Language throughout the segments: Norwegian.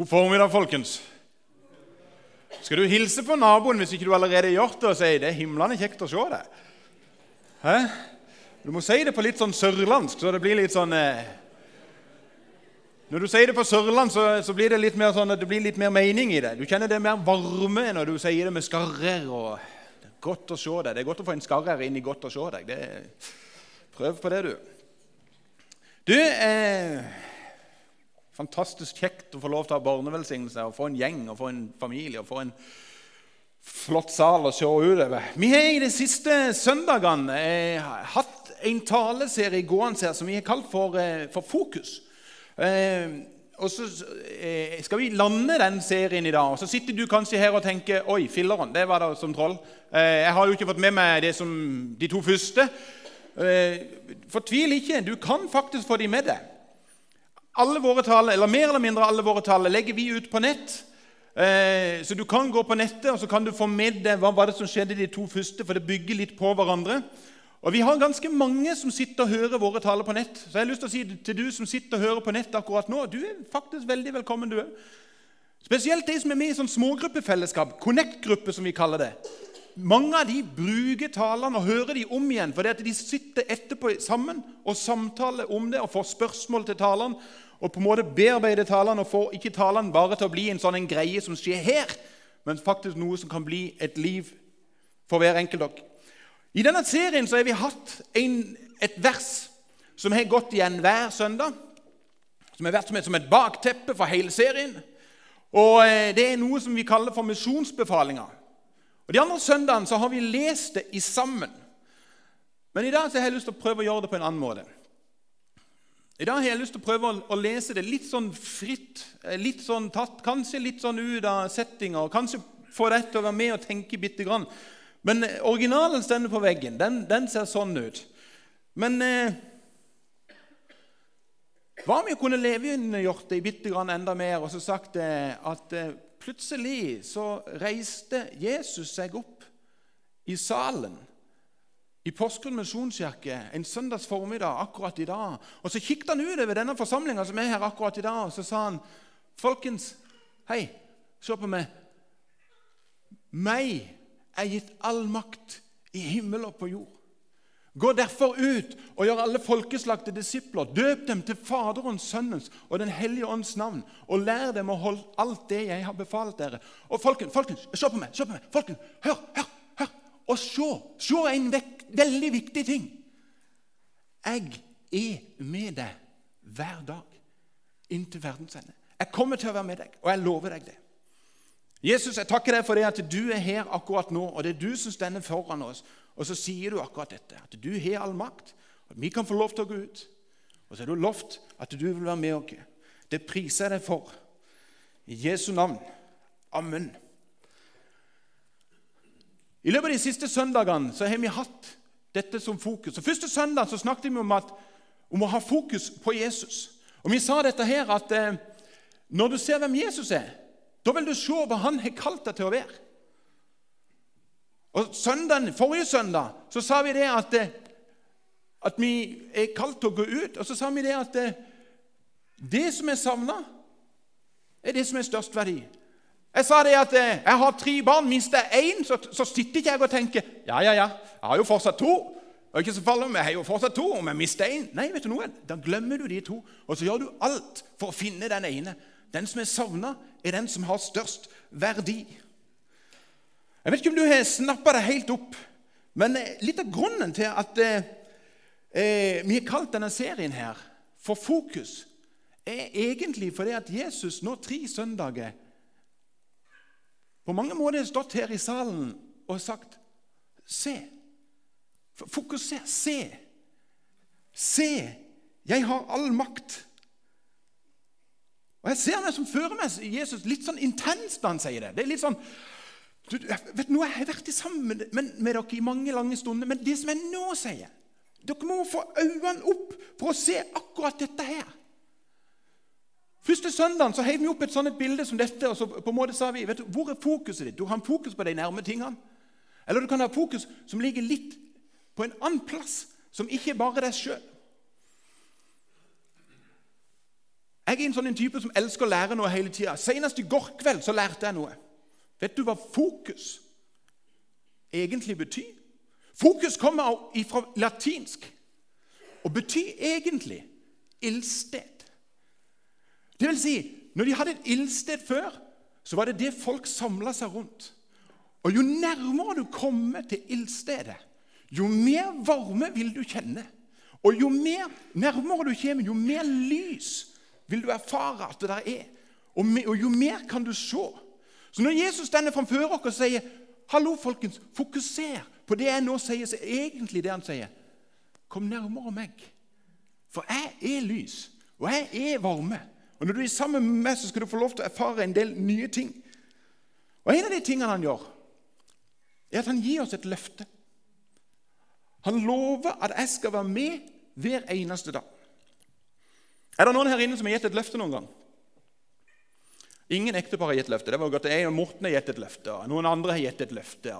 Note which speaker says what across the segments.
Speaker 1: God formiddag, folkens. Skal du hilse på naboen hvis ikke du allerede har gjort det, og si det er himlende kjekt å se deg? Hæ? Du må si det på litt sånn sørlandsk, så det blir litt sånn eh... Når du sier det på sørland, så, så, blir det litt mer sånn, det blir litt mer mening i det. Du kjenner det mer varme når du sier det med skarrer. og det er Godt å se deg. Det er godt å få en skarrer inn i godt å se deg. Det, prøv på det, du. Du eh, fantastisk kjekt å få lov til å ha barnevelsignelse og få en gjeng og få en familie og få en flott sal å se utover. Vi har i de siste søndagene eh, hatt en taleserie gående her som vi har kalt for, eh, for Fokus. Eh, og så eh, skal vi lande den serien i dag. og Så sitter du kanskje her og tenker Oi, filleren, det var da som troll. Jeg har jo ikke fått med meg det som de to første. Fortvil ikke. Du kan faktisk få de med deg. Alle våre taler, eller Mer eller mindre alle våre taler legger vi ut på nett. Eh, så du kan gå på nettet og så kan du få med deg hva var det som skjedde de to første. for det bygger litt på hverandre. Og Vi har ganske mange som sitter og hører våre taler på nett. Så jeg har lyst til å si til du som sitter og hører på nett akkurat nå, du er faktisk veldig velkommen. du Spesielt de som er med i sånn smågruppefellesskap, Connect-gruppe som vi kaller det. Mange av de bruker talene og hører de om igjen, fordi de sitter etterpå sammen og samtaler om det og får spørsmål til talene og på en måte bearbeide talene og få ikke talene bare til å bli en sånn en greie som skjer her, men faktisk noe som kan bli et liv for hver enkelt dere. I denne serien så har vi hatt en, et vers som har gått igjen hver søndag. Som har vært som et, som et bakteppe for hele serien. Og eh, Det er noe som vi kaller for misjonsbefalinger. De andre søndagene har vi lest det i sammen. Men i dag så har jeg lyst til å prøve å gjøre det på en annen måte. I dag har jeg lyst til å prøve å, lese det litt sånn fritt, eh, litt sånn tatt, kanskje litt sånn ut av settinga, kanskje få deg til å være med og tenke bitte grann. Men eh, originalen stender på veggen. Den, den ser sånn ut. Men eh, hva om vi kunne levegjort det bitte grann enda mer og så sagt eh, at eh, plutselig så reiste Jesus seg opp i salen i Porsgrunn misjonskirke en søndags formiddag akkurat i dag. Og Så kikket han utover denne forsamlinga som er her akkurat i dag, og så sa han, 'Folkens, hei, se på meg. Meg er gitt all makt i himmel og på jord.' Gå derfor ut og gjør alle folkeslag til disipler. Døp dem til Faderens, Sønnens og Den hellige ånds navn. Og lær dem å holde alt det jeg har befalt dere. Og folkens, folkens se på meg! se på meg, folkens, hør, hør. Og se! Se en vek, veldig viktig ting. Jeg er med deg hver dag inntil verdens ende. Jeg kommer til å være med deg, og jeg lover deg det. Jesus, jeg takker deg for det at du er her akkurat nå, og det er du som stender foran oss. Og så sier du akkurat dette, at du har all makt, at vi kan få lov til å gå ut. Og så har du lovt at du vil være med oss. Det priser jeg deg for. I Jesu navn. Amen. I løpet av de siste søndagene så har vi hatt dette som fokus. Og Første søndag så snakket vi om, at, om å ha fokus på Jesus. Og Vi sa dette her at eh, når du ser hvem Jesus er, da vil du se hva han har kalt deg til å være. Og søndagen, Forrige søndag så sa vi det at, eh, at vi er kalt til å gå ut. Og så sa vi det at eh, det som er savna, er det som er størst verdi. Jeg sa det at eh, jeg har tre barn. Mister jeg én, så, så, sitter ikke jeg og tenker ja, ja, ja, jeg har jo fortsatt to. Og ikke så farlig, om jeg har jo fortsatt to, om jeg mister én Nei, vet du noe? da glemmer du de to. Og så gjør du alt for å finne den ene. Den som er savna, er den som har størst verdi. Jeg vet ikke om du har snappa det helt opp, men eh, litt av grunnen til at eh, eh, vi har kalt denne serien her for Fokus, er egentlig fordi at Jesus nå tre søndager på mange måter har stått her i salen og sagt Se. Fokuser. Se. Se. Jeg har all makt. Og Jeg ser meg som fører meg Jesus litt sånn intenst når han sier det. Det er litt sånn du, vet du, Jeg har jeg vært sammen med, med, med, dere i mange lange stunder, men det som jeg nå sier Dere må få øynene opp for å se akkurat dette her. Første søndagen så heiv vi opp et sånt bilde som dette. og så på en måte sa vi, vet du, Hvor er fokuset ditt? Du har fokus på de nærme tingene. Eller du kan ha fokus som ligger litt på en annen plass, som ikke bare er deg sjøl. Jeg er en sånn type som elsker å lære noe hele tida. Senest i går kveld så lærte jeg noe. Vet du hva fokus egentlig betyr? Fokus kommer fra latinsk og betyr egentlig ildsted. Det vil si, når de hadde et ildsted før, så var det det folk samla seg rundt. Og Jo nærmere du kommer til ildstedet, jo mer varme vil du kjenne. Og jo mer nærmere du kommer, jo mer lys vil du erfare at det der er. Og, jo mer kan du se. Så når Jesus stender framfor oss og sier Hallo, folkens, fokuser på det jeg nå sier, så er egentlig det han sier. Kom nærmere meg. For jeg er lys, og jeg er varme. Og Når du er sammen med meg, så skal du få lov til å erfare en del nye ting. Og En av de tingene han gjør, er at han gir oss et løfte. Han lover at jeg skal være med hver eneste dag. Er det noen her inne som har gitt et løfte noen gang? Ingen ektepar har gitt løfte. Det var godt Jeg og Morten har gitt et løfte. og Noen andre har gitt et løfte.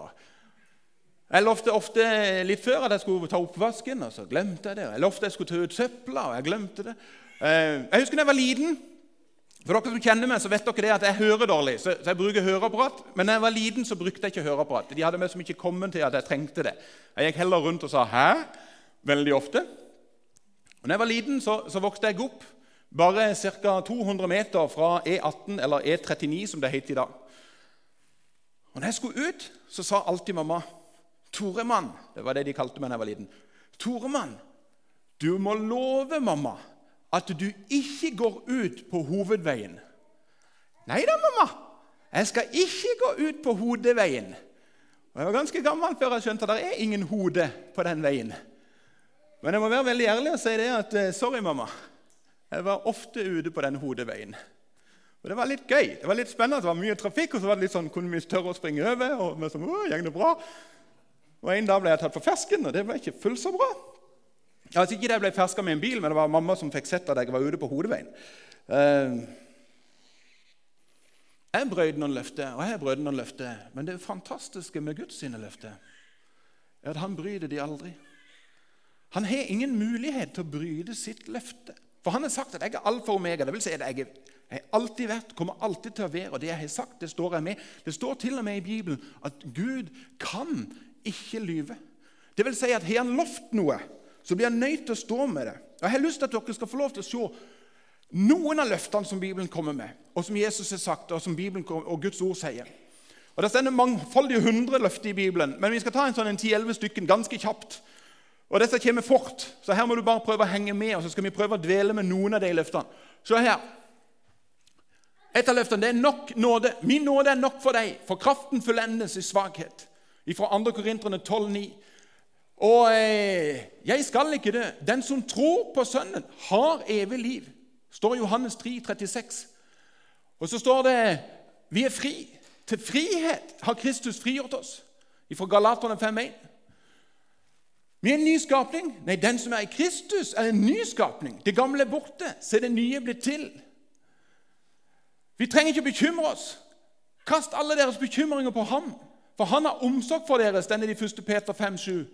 Speaker 1: Jeg lovte ofte litt før at jeg skulle ta oppvasken, og så glemte jeg det. Jeg lovte jeg skulle ta ut søpla, og jeg glemte det. Eh, jeg husker da jeg var liten. For dere som kjenner meg, så vet dere det at jeg hører dårlig. Så, jeg bruker høreapparat. Men da jeg var liten, så brukte jeg ikke høreapparat. De hadde meg som ikke kommet til at jeg trengte det. Jeg gikk heller rundt og sa 'hæ?' veldig ofte. Og når jeg var liten, så, så vokste jeg opp bare ca. 200 meter fra E18, eller E39, som det heter i dag. Og når jeg skulle ut, så sa alltid mamma 'Toremann', det var det de kalte meg da jeg var liten. 'Toremann, du må love mamma at du ikke går ut på hovedveien.' 'Nei da, mamma, jeg skal ikke gå ut på hodeveien.' Jeg var ganske gammel før jeg skjønte at det er ingen hode på den veien. Men jeg må være veldig ærlig og si det at eh, sorry, mamma. Jeg var ofte ute på den hodeveien. Og Det var litt gøy. Det var litt spennende, det var mye trafikk, og så var det litt sånn, kunne vi tørre å springe over. og vi sånn, å, det bra? Og En dag ble jeg tatt på fersken, og det var ikke fullt så bra. Altså Ikke det jeg ble ferska med en bil, men det var mamma som fikk sett at jeg var ute på hodeveien. Uh, jeg brøt noen løfter, og jeg brøt noen løfter. Men det fantastiske med Guds sine løfter er at han bryter de aldri. Han har ingen mulighet til å bryte sitt løfte. For han har sagt at 'jeg er alfa og omega'. Det vil si at jeg har alltid vært, kommer alltid til å være. Og det jeg har sagt, det står jeg med. Det står til og med i Bibelen at Gud kan ikke lyve. Det vil si at har han lovt noe, så blir jeg nødt til å stå med det. Jeg har lyst til at dere skal få lov til å se noen av løftene som Bibelen kommer med, og som Jesus har sagt, og som Bibelen og Guds ord sier. Og Det stender mangfoldige hundre løfter i Bibelen, men vi skal ta en sånn 10-11 stykken ganske kjapt. Og Dette kommer fort, så her må du bare prøve å henge med, og så skal vi prøve å dvele med noen av de løftene. Se her. Et av løftene det er nok nåde. Min nåde er nok for deg, for kraften fullendes i svakhet fra 2. Korinterne 12,9. Og eh, jeg skal ikke dø. Den som tror på Sønnen, har evig liv. står i Johannes 3, 36. Og så står det vi er fri. Til frihet har Kristus frigjort oss. Fra Galaterne 5,1. Vi er en ny skapning. Nei, den som er i Kristus, er en ny skapning. Det gamle er borte, se det nye blitt til. Vi trenger ikke bekymre oss. Kast alle deres bekymringer på ham. For han har omsorg for dere, stender det i 1. Peter 5, 7.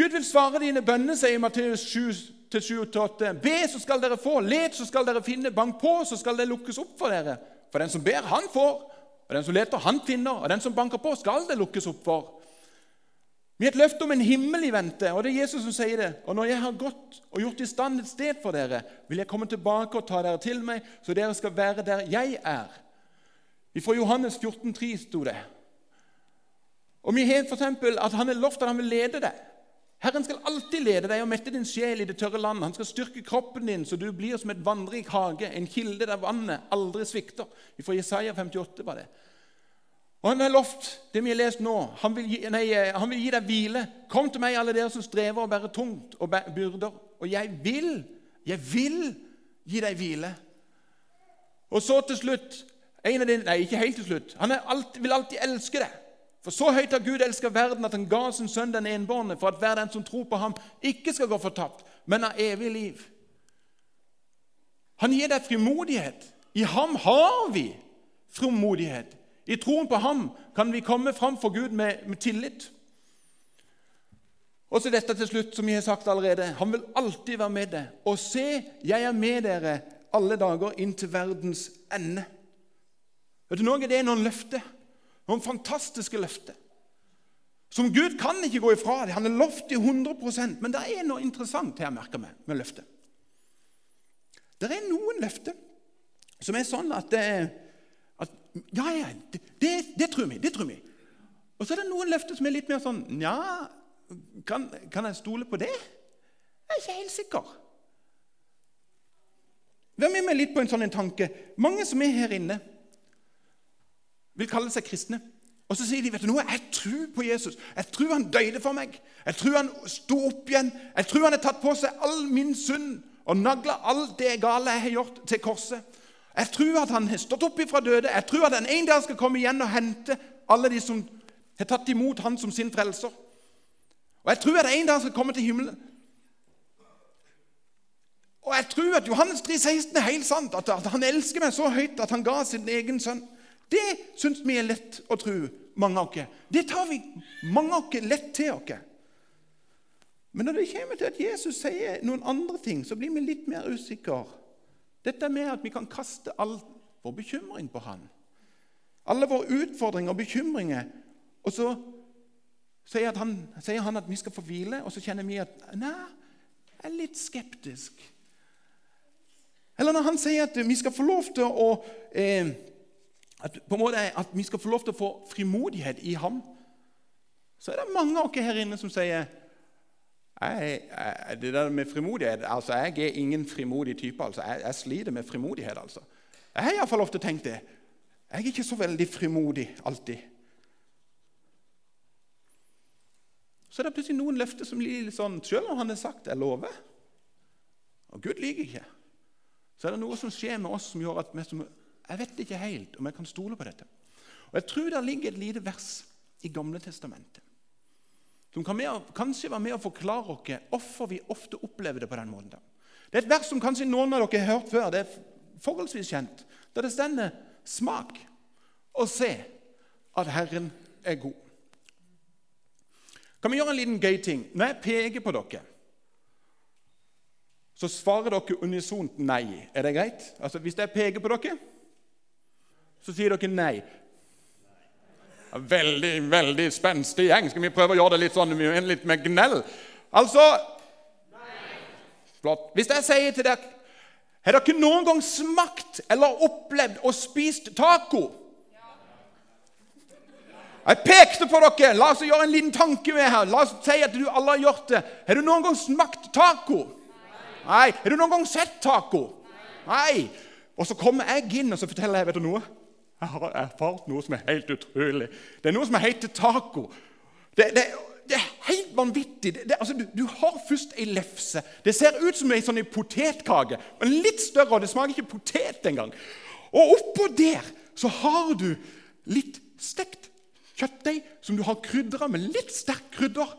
Speaker 1: Gud vil svare dine bønner, sier Matteus 7-8. Be, så skal dere få. Let, så skal dere finne. Bank på, så skal det lukkes opp for dere. For den som ber, han får. Og den som leter, han finner. Og den som banker på, skal det lukkes opp for. Vi har et løfte om en himmel i vente, og det er Jesus som sier det. Og når jeg har gått og gjort i stand et sted for dere, vil jeg komme tilbake og ta dere til meg, så dere skal være der jeg er. Fra Johannes 14, 14,3 sto det. Og vi har f.eks. at han har lovt at han vil lede deg. Herren skal alltid lede deg og mette din sjel i det tørre landet. Han skal styrke kroppen din så du blir som et vannrik hage, en kilde der vannet aldri svikter. Fra Jesaja 58 var det. Og han har lovt det vi har lest nå. Han vil, gi, nei, han vil gi deg hvile. Kom til meg, alle dere som strever og bærer tungt og byrder. Og jeg vil, jeg vil gi deg hvile. Og så til slutt en av dine, nei, ikke helt til slutt. Han alltid, vil alltid elske deg. For så høyt har Gud elsket verden at han ga sin sønn den enbårne, for at hver den som tror på ham, ikke skal gå fortapt, men har evig liv. Han gir deg frimodighet. I ham har vi frimodighet. I troen på ham kan vi komme fram for Gud med, med tillit. Og så dette til slutt, som jeg har sagt allerede. Han vil alltid være med deg. Og se, jeg er med dere alle dager inn til verdens ende. Vet du noe? Det er noen løfter. Noen fantastiske løfter. Som Gud kan ikke gå ifra. det. Han er lovt i 100% Men det er noe interessant jeg merker meg med løftet. Det er noen løfter som er sånn at, at Ja, ja, det, det, det, tror vi. Det tror vi. Og så er det noen løfter som er litt mer sånn Nja, kan, kan jeg stole på det? Jeg er ikke helt sikker. Vær med meg litt på en sånn en tanke. Mange som er her inne, vil kalle seg kristne. Og så sier de vet du noe, jeg tror på Jesus. Jeg tror han døde for meg. Jeg tror han sto opp igjen. Jeg tror han har tatt på seg all min synd og nagla alt det gale jeg har gjort, til korset. Jeg tror at han har stått opp ifra døde. Jeg tror at han en dag skal komme igjen og hente alle de som har tatt imot han som sin frelser. Og jeg tror at en dag skal komme til himmelen. Og jeg tror at Johannes 3, 16 er helt sant. At han elsker meg så høyt at han ga sin egen sønn. Det syns vi er lett å tro, mange av oss. Det tar vi mange av oss lett til oss. Men når det kommer til at Jesus sier noen andre ting, så blir vi litt mer usikre. Dette med at vi kan kaste all vår bekymring på Han. Alle våre utfordringer og bekymringer. Og så sier han, sier han, at vi skal få hvile, og så kjenner vi at Nei, jeg er litt skeptisk. Eller når han sier at vi skal få lov til å eh, at, måte, at vi skal få lov til å få frimodighet i ham, så er det mange av oss her inne som sier jeg, jeg, det der med frimodighet, altså Jeg er ingen frimodig type. altså Jeg, jeg sliter med frimodighet. altså. Jeg har iallfall ofte tenkt det. Jeg er ikke så veldig frimodig alltid. Så er det plutselig noen løfter som blir litt sånn Selv om han har sagt 'jeg lover', og Gud liker ikke, så er det noe som skjer med oss som gjør at vi som, jeg vet ikke helt om jeg kan stole på dette. Og Jeg tror det ligger et lite vers i Gamle testamentet som kan med, kanskje være med å forklare oss hvorfor vi ofte opplever det på den måten. Det er et vers som kanskje noen av dere har hørt før. Det er forholdsvis kjent. Der det stender 'Smak og se at Herren er god'. Kan vi gjøre en liten gøy ting? Når jeg peker på dere, så svarer dere unisont nei. Er det greit? Altså, Hvis jeg peker på dere, så sier dere nei. Veldig veldig spenstig gjeng. Skal vi prøve å gjøre det litt sånn litt med gnell? Altså Flott. Hvis jeg sier til dere Har dere noen gang smakt eller opplevd og spist taco? Jeg pekte på dere. La oss gjøre en liten tanke med her. La oss si at du alle har gjort det. Har du noen gang smakt taco? Nei. Har du noen gang sett taco? Nei. Og så kommer jeg inn og så forteller jeg vet du noe. Jeg har erfart noe som er helt utrolig. Det er noe som heter taco. Det, det, det er helt vanvittig. Det, altså, du, du, har først ei lefse. Det ser ut som ei sånn potetkake, men litt større. og Det smaker ikke potet engang. Og oppå der så har du litt stekt kjøttdeig som du har krydra med litt sterkt krydder.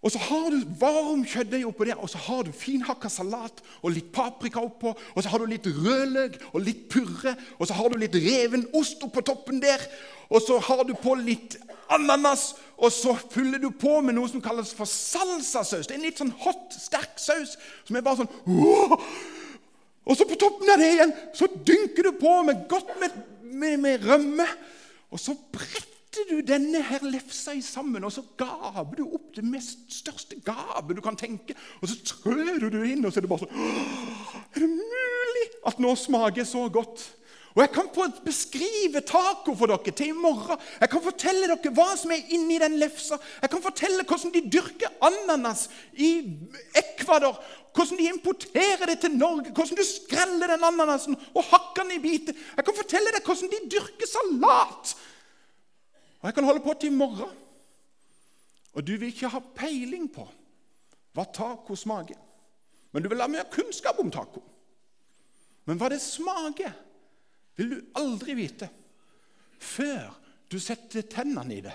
Speaker 1: Og så har du varm kjøttdeig oppå der, og så har du finhakka salat og litt paprika oppå. Og så har du litt rødløk og litt purre, og så har du litt reven ost oppå toppen der. Og så har du på litt ananas, og så fyller du på med noe som kalles for salsasaus. Det er en litt sånn hot, sterk saus som er bare sånn Åh! Og så på toppen av det igjen så dynker du på med godt med, med, med rømme. Og så bretter setter du denne her lefsa i sammen, og så gaper du opp det mest største gapet du kan tenke. Og så trør du det inn, og så er det bare sånn Er det mulig at nå smaker så godt? Og Jeg kan beskrive taco for dere til i morgen. Jeg kan fortelle dere hva som er inni den lefsa. Jeg kan fortelle hvordan de dyrker ananas i Ecuador. Hvordan de importerer det til Norge. Hvordan du skreller den ananasen og hakker den i biter. Jeg kan fortelle deg hvordan de dyrker salat. Og jeg kan holde på til i morgen. Og du vil ikke ha peiling på hva taco smaker. Men du vil ha mer kunnskap om taco. Men hva det smaker, vil du aldri vite før du setter tennene i det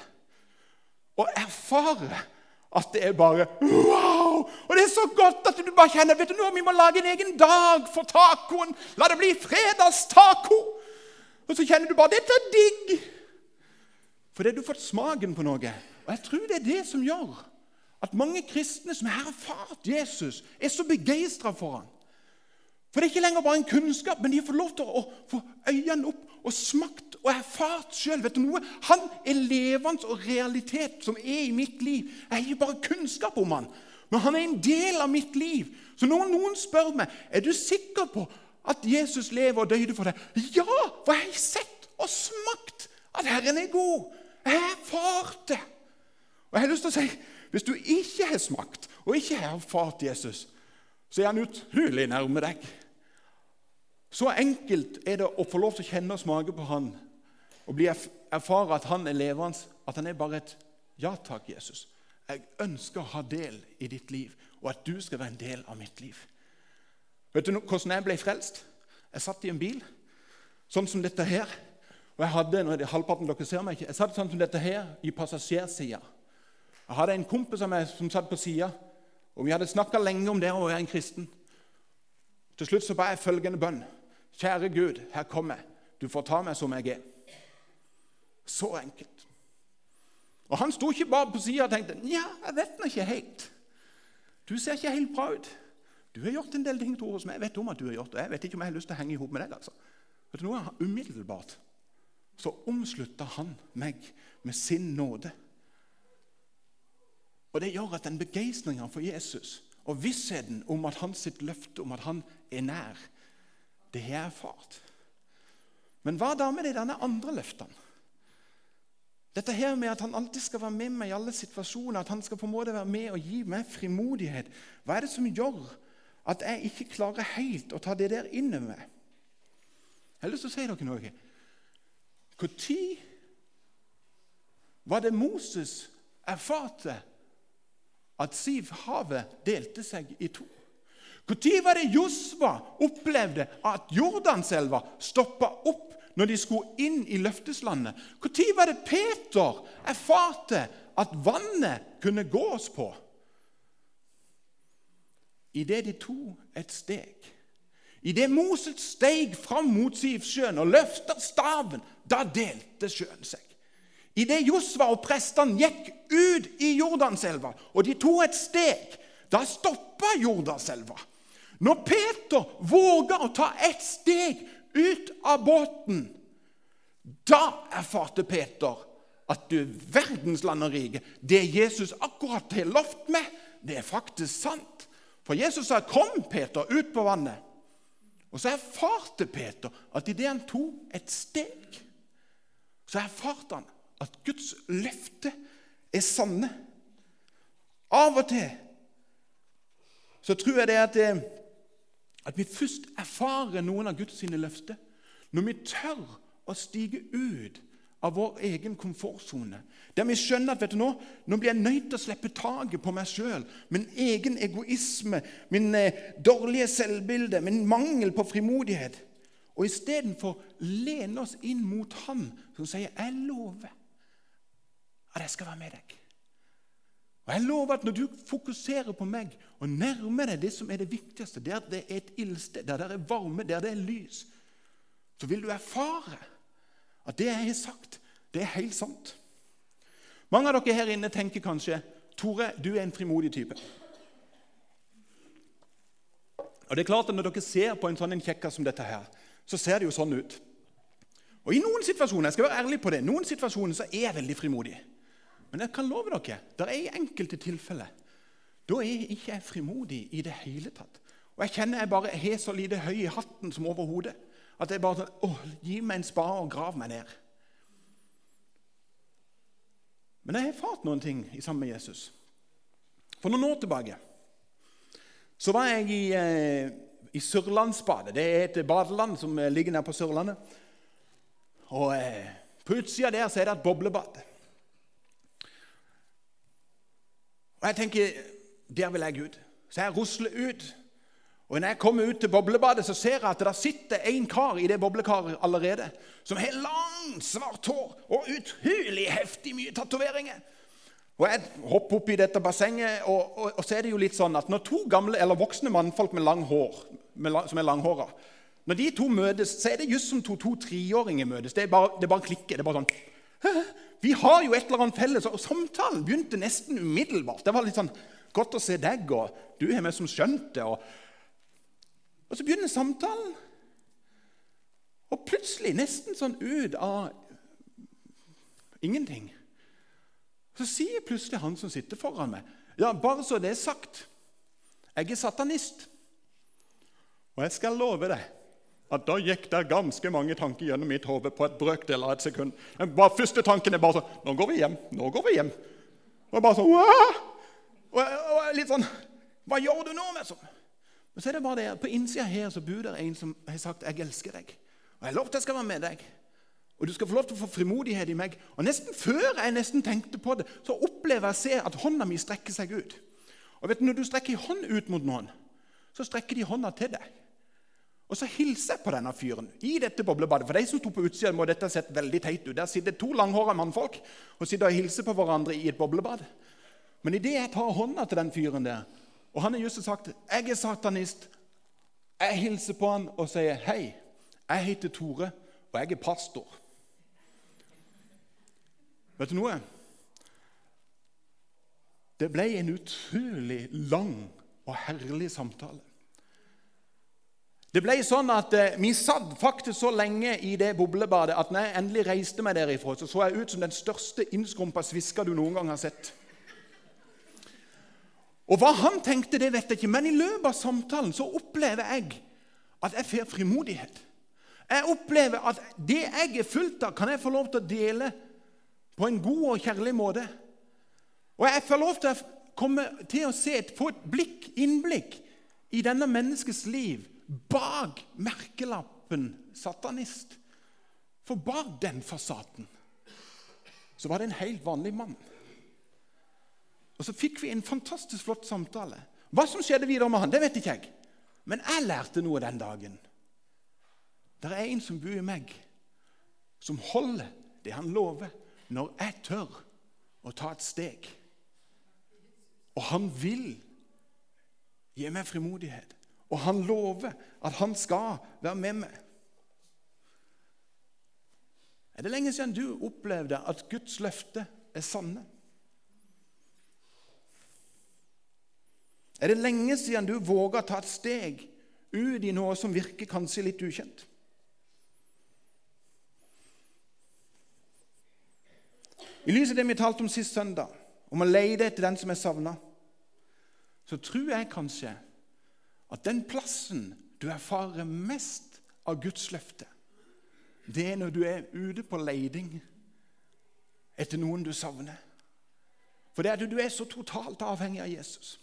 Speaker 1: og erfarer at det er bare wow! Og det er så godt at du bare kjenner vet du noe, vi må lage en egen dag for tacoen. La det bli fredagstaco! Og så kjenner du bare dette er digg. Fordi du har fått smaken på noe. Og jeg tror det er det som gjør at mange kristne som har erfart Jesus, er så begeistra for ham. For det er ikke lenger bare en kunnskap, men de får lov til å få øynene opp og smakt og erfart sjøl. Han er levende og realitet som er i mitt liv. Jeg har ikke bare kunnskap om han, men han er en del av mitt liv. Så når noen spør meg er du sikker på at Jesus lever og døde for deg, ja, for jeg har sett og smakt at Herren er god. Jeg har erfart det. Og jeg har lyst til å si hvis du ikke har smakt og ikke har erfart Jesus, så er han utrolig nærme deg. Så enkelt er det å få lov til å kjenne og smake på Han og bli erfare at Han er levende, at Han er bare et ja takk, Jesus. Jeg ønsker å ha del i ditt liv, og at du skal være en del av mitt liv. Vet du hvordan jeg ble frelst? Jeg satt i en bil sånn som dette her. Og jeg hadde nå er det halvparten dere ser meg ikke, jeg satt sånn som dette her i passasjersida. Jeg hadde en kompis av meg som satt på sida, og vi hadde snakka lenge om det å være en kristen. Til slutt så ba jeg følgende bønn. Kjære Gud, her kommer jeg. Du får ta meg som jeg er. Så enkelt. Og Han sto ikke bare på sida og tenkte ja, jeg vet nå ikke helt. Du ser ikke helt bra ut. Du har gjort en del ting Tore, som jeg vet om at du har gjort. og Jeg vet ikke om jeg har lyst til å henge i hop med deg. altså. Vet du noe? Umiddelbart så omslutta han meg med sin nåde. Og Det gjør at den begeistringa for Jesus og vissheten om at hans løfte om at han er nær, det har jeg erfart. Men hva da med de denne andre løftene? Dette her med at han alltid skal være med meg i alle situasjoner, at han skal på en måte være med og gi meg frimodighet. Hva er det som gjør at jeg ikke klarer helt å ta det der inn over meg? Jeg har lyst til å si dere noe. Når var det Moses erfarte at Siv-havet delte seg i to? Når var det Josva opplevde at Jordanselva stoppa opp når de skulle inn i løfteslandet? Når var det Peter erfarte at vannet kunne gås på? Idet de to et steg. Idet Moses steg fram mot Sivsjøen og løfta staven, da delte sjøen seg. Idet Josva og prestene gikk ut i Jordanselva, og de tok et steg, da stoppa Jordanselva. Når Peter våga å ta ett steg ut av båten, da erfarte Peter at du verdens land og rike, det Jesus akkurat har lovt meg, det er faktisk sant. For Jesus sa, 'Kom, Peter, ut på vannet.' Og så erfarte Peter at idet han tok et steg, så erfarte han at Guds løfte er sanne. Av og til så tror jeg det at det, at vi først erfarer noen av Guds løfter når vi tør å stige ut av vår egen komfortsone. Der vi skjønner at vet du nå, nå blir jeg nødt til å slippe taket på meg sjøl. Min egen egoisme, min eh, dårlige selvbilde, min mangel på frimodighet. Og istedenfor lene oss inn mot Han som sier 'Jeg lover at jeg skal være med deg'. Og jeg lover at Når du fokuserer på meg og nærmer deg det som er det viktigste, der det er et ildsted, der det er varme, der det er lys, så vil du erfare at det jeg har sagt, det er helt sant. Mange av dere her inne tenker kanskje Tore, du er en frimodig type. Og det er klart at Når dere ser på en sånn kjekkas som dette, her, så ser det jo sånn ut. Og I noen situasjoner jeg skal være ærlig på det, noen situasjoner så er jeg veldig frimodig. Men jeg kan love dere, det er i enkelte tilfeller da er jeg ikke frimodig i det hele tatt. Og jeg kjenner jeg bare har så lite høy i hatten som overhodet at jeg bare sånn Å, gi meg en spade og grav meg ned. Men jeg har erfart noen ting i sammen med Jesus. For noen år tilbake så var jeg i, eh, i Sørlandsbadet. Det er et badeland som ligger nede på Sørlandet. Og eh, På utsida der så er det et boblebad. Og jeg tenker der vil jeg ut. Så jeg rusler ut. Og når jeg kommer ut til boblebadet, så ser jeg at det sitter en kar i det boblekaret allerede som har langt, svart hår og utrolig heftig mye tatoveringer. Og Jeg hopper opp i dette bassenget, og, og, og, så er det jo litt sånn at når to gamle eller voksne mannfolk med lang hår, med som er langhåra Når de to møtes, så er det just som to to treåringer møtes. Det er bare, det er bare klikker. Det er bare sånn Vi har jo et eller annet felles. Og samtalen begynte nesten umiddelbart. Det var litt sånn Godt å se deg, og du har meg som skjønte. Og, og så begynner samtalen. Og plutselig, nesten sånn ut av ingenting, så sier plutselig han som sitter foran meg Ja, bare så det er sagt. Jeg er satanist. Og jeg skal love deg at da gikk det ganske mange tanker gjennom mitt hode på et brøkdel av et sekund. Den første tanken er bare sånn Nå går vi hjem. Nå går vi hjem. Og bare sånn! Og, og litt sånn Hva gjør du nå? med sånn? Men så er det bare det, På innsida her så bor det en som har sagt 'Jeg elsker deg'. Og jeg har lovt jeg skal være med deg. Og du skal få lov til å få frimodighet i meg. Og nesten før jeg nesten tenkte på det, så opplever jeg å se at hånda mi strekker seg ut. Og vet du, Når du strekker en hånd ut mot noen, så strekker de hånda til deg. Og så hilser jeg på denne fyren i dette boblebadet. For de som sto på utsida, må dette ha sett veldig teit ut. Der sitter to langhåra mannfolk og sitter og hilser på hverandre i et boblebad. Men idet jeg tar hånda til den fyren der, og han har just sagt 'Jeg er satanist', jeg hilser på han og sier 'Hei, jeg heter Tore, og jeg er pastor'. Vet du noe? Det ble en utrolig lang og herlig samtale. Det ble sånn at eh, Vi satt faktisk så lenge i det boblebadet at når jeg endelig reiste meg derifra, så så jeg ut som den største innskrumpa sviska du noen gang har sett. Og Hva han tenkte, det vet jeg ikke, men i løpet av samtalen så opplever jeg at jeg får frimodighet. Jeg opplever at det jeg er fullt av, kan jeg få lov til å dele på en god og kjærlig måte. Og jeg får lov til å komme til å se, få et blikk, innblikk i denne menneskets liv bak merkelappen 'satanist'. For bak den fasaden så var det en helt vanlig mann. Og Så fikk vi en fantastisk flott samtale. Hva som skjedde videre med han, det vet ikke jeg. Men jeg lærte noe den dagen. Det er en som bor i meg, som holder det han lover, når jeg tør å ta et steg. Og han vil gi meg frimodighet. Og han lover at han skal være med meg. Er det lenge siden du opplevde at Guds løfte er sanne? Er det lenge siden du våga ta et steg ut i noe som virker kanskje litt ukjent? I lys av det vi talte om sist søndag, om å lete etter den som er savna, så tror jeg kanskje at den plassen du erfarer mest av Guds løfte, det er når du er ute på leiding etter noen du savner. For det er at du er så totalt avhengig av Jesus.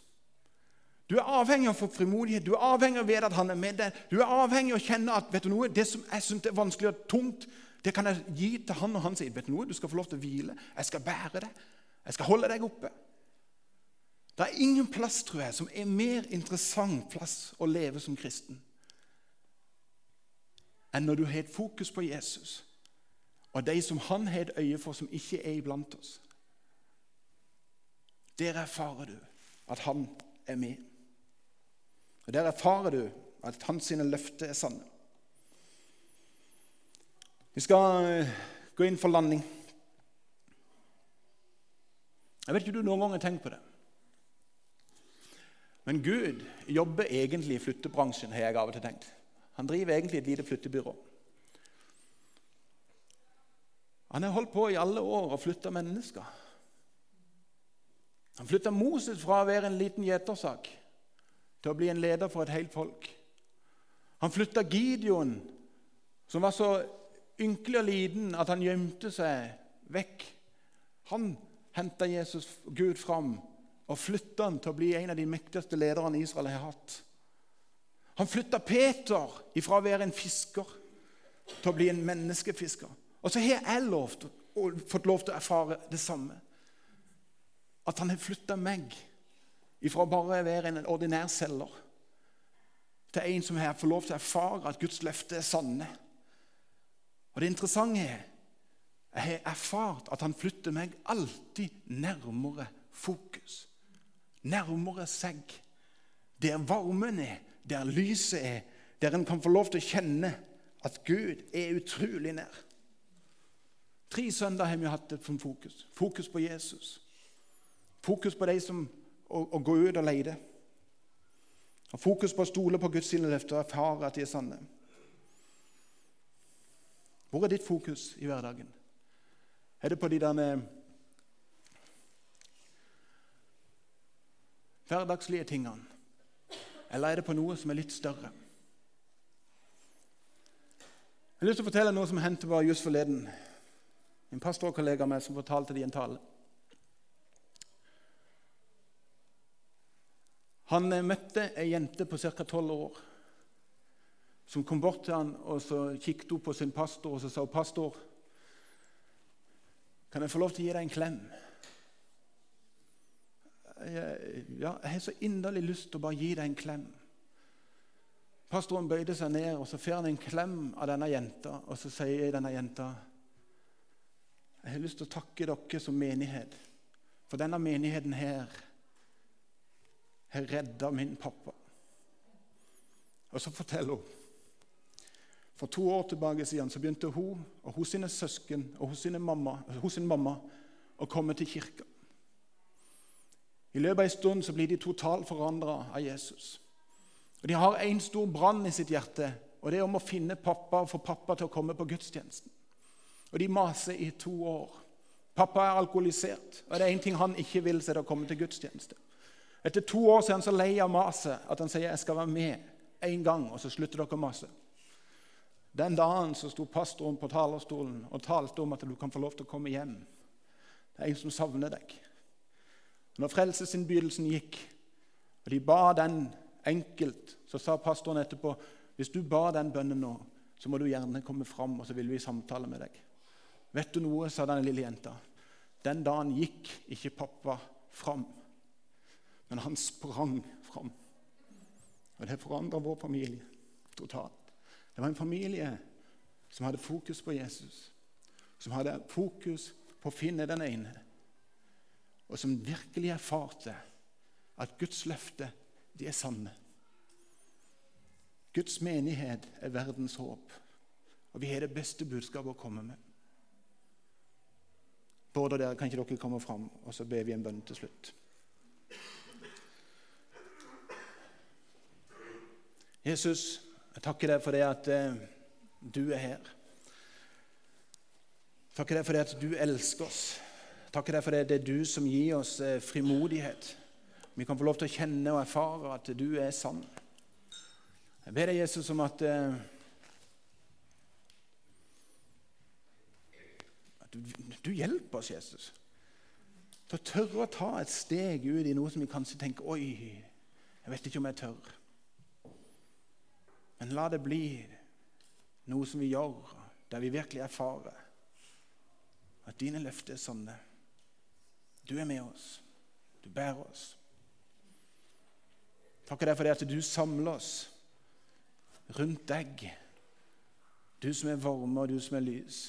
Speaker 1: Du er avhengig av å få frimodighet, du er avhengig av å vite at han er med deg. Du er avhengig av å kjenne at vet du noe, det som jeg syns er vanskelig og tungt, det kan jeg gi til han, og han sier vet du noe, du skal få lov til å hvile. Jeg skal bære det. Jeg skal holde deg oppe. Det er ingen plass tror jeg, som er mer interessant plass å leve som kristen enn når du har et fokus på Jesus og de som han har et øye for, som ikke er iblant oss. Der erfarer du at han er med. Og Der erfarer du at hans løfter er sanne. Vi skal eh, gå inn for landing. Jeg vet ikke om du noen gang har tenkt på det. Men Gud jobber egentlig i flyttebransjen, har jeg av og til tenkt. Han driver egentlig et lite flyttebyrå. Han har holdt på i alle år og flytta mennesker. Han flytta Moses fra å være en liten gjetersak til å bli en leder for et helt folk. Han flytta Gideon, som var så ynkelig og liten at han gjemte seg vekk. Han henta Jesus Gud fram og flytta han til å bli en av de mektigste lederne Israel har hatt. Han flytta Peter ifra å være en fisker til å bli en menneskefisker. Og så har jeg lovt, fått lov til å erfare det samme. At han har flytta meg ifra bare å være en ordinær selger til en som har fått lov til å erfare at Guds løfter er sanne. Og det interessante er jeg har erfart at han flytter meg alltid nærmere fokus nærmere seg. Der varmen er, der lyset er, der en kan få lov til å kjenne at Gud er utrolig nær. Tre søndager har vi hatt et fokus. Fokus på Jesus. Fokus på de som å, å gå ut og lete. Fokus på å stole på Guds løfter og erfare at de er sanne. Hvor er ditt fokus i hverdagen? Er det på de der hverdagslige tingene? Eller er det på noe som er litt større? Jeg har lyst til å fortelle noe som hendte bare just forleden. En pastorkollega av meg som fortalte det i en tale. Han møtte ei jente på ca. 12 år som kom bort til han og så kikket hun på sin pastor og så sa hun, 'Pastor, kan jeg få lov til å gi deg en klem?' Jeg, ja, jeg har så inderlig lyst til å bare gi deg en klem. Pastoren bøyde seg ned og så får han en klem av denne jenta. Og så sier denne jenta jeg har lyst til å takke dere som menighet, for denne menigheten her har redda min pappa. Og så forteller hun For to år tilbake siden så begynte hun og hos sine søsken og hos, mamma, hos sin mamma å komme til kirka. I løpet av en stund så blir de totalt forandra av Jesus. Og De har en stor brann i sitt hjerte, og det er om å finne pappa og få pappa til å komme på gudstjenesten. Og de maser i to år. Pappa er alkoholisert, og det er én ting han ikke vil, så er det å komme til gudstjeneste. Etter to år er han så lei av maset at han sier jeg skal være med én gang, og så slutter dere å mase. Den dagen så sto pastoren på talerstolen og talte om at du kan få lov til å komme hjem. Det er en som savner deg. Når frelsesinnbydelsen gikk, og de ba den enkelt, så sa pastoren etterpå hvis du ba den bønnen nå, så må du gjerne komme fram, og så vil vi samtale med deg. Vet du noe, sa denne lille jenta. Den dagen gikk ikke pappa fram, men han sprang fram. Og det forandra vår familie totalt. Det var en familie som hadde fokus på Jesus, som hadde fokus på å finne den ene, og som virkelig erfarte at Guds løfte de er sanne. Guds menighet er verdens håp, og vi har det beste budskapet å komme med. Både dere, kan ikke dere komme fram, og så ber vi en bønn til slutt. Jesus, jeg takker deg for det at eh, du er her. Jeg takker deg for det at du elsker oss. Jeg takker deg for det at det er du som gir oss eh, frimodighet. Vi kan få lov til å kjenne og erfare at du er sann. Jeg ber deg, Jesus, om at At Du, du hjelper oss, Jesus, til å tørre å ta et steg ut i noe som vi kanskje tenker Oi, jeg vet ikke om jeg tør. Men la det bli noe som vi gjør, der vi virkelig erfarer at dine løfter er sanne. Du er med oss. Du bærer oss. Deg for det at du samler oss rundt deg. Du som er varme, og du som er lys.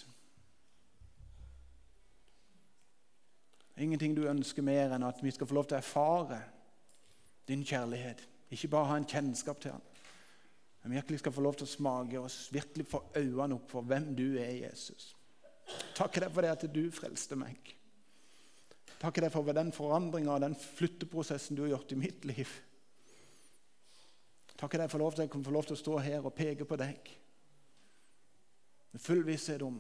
Speaker 1: Ingenting du ønsker mer enn at vi skal få lov til å erfare din kjærlighet. Ikke bare ha en kjennskap til han, men virkelig skal få lov til å smake oss, virkelig få øynene opp for hvem du er, Jesus. Takk deg for det at du frelste meg. Takk deg for den forandringa og den flytteprosessen du har gjort i mitt liv. Takk deg for lov til at jeg kan få lov til å stå her og peke på deg med full visshet om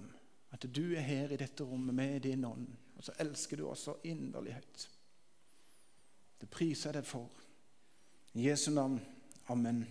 Speaker 1: at du er her i dette rommet med din ånd. Og så elsker du oss så inderlig høyt. Det priser jeg deg for. I Jesu navn. Amen.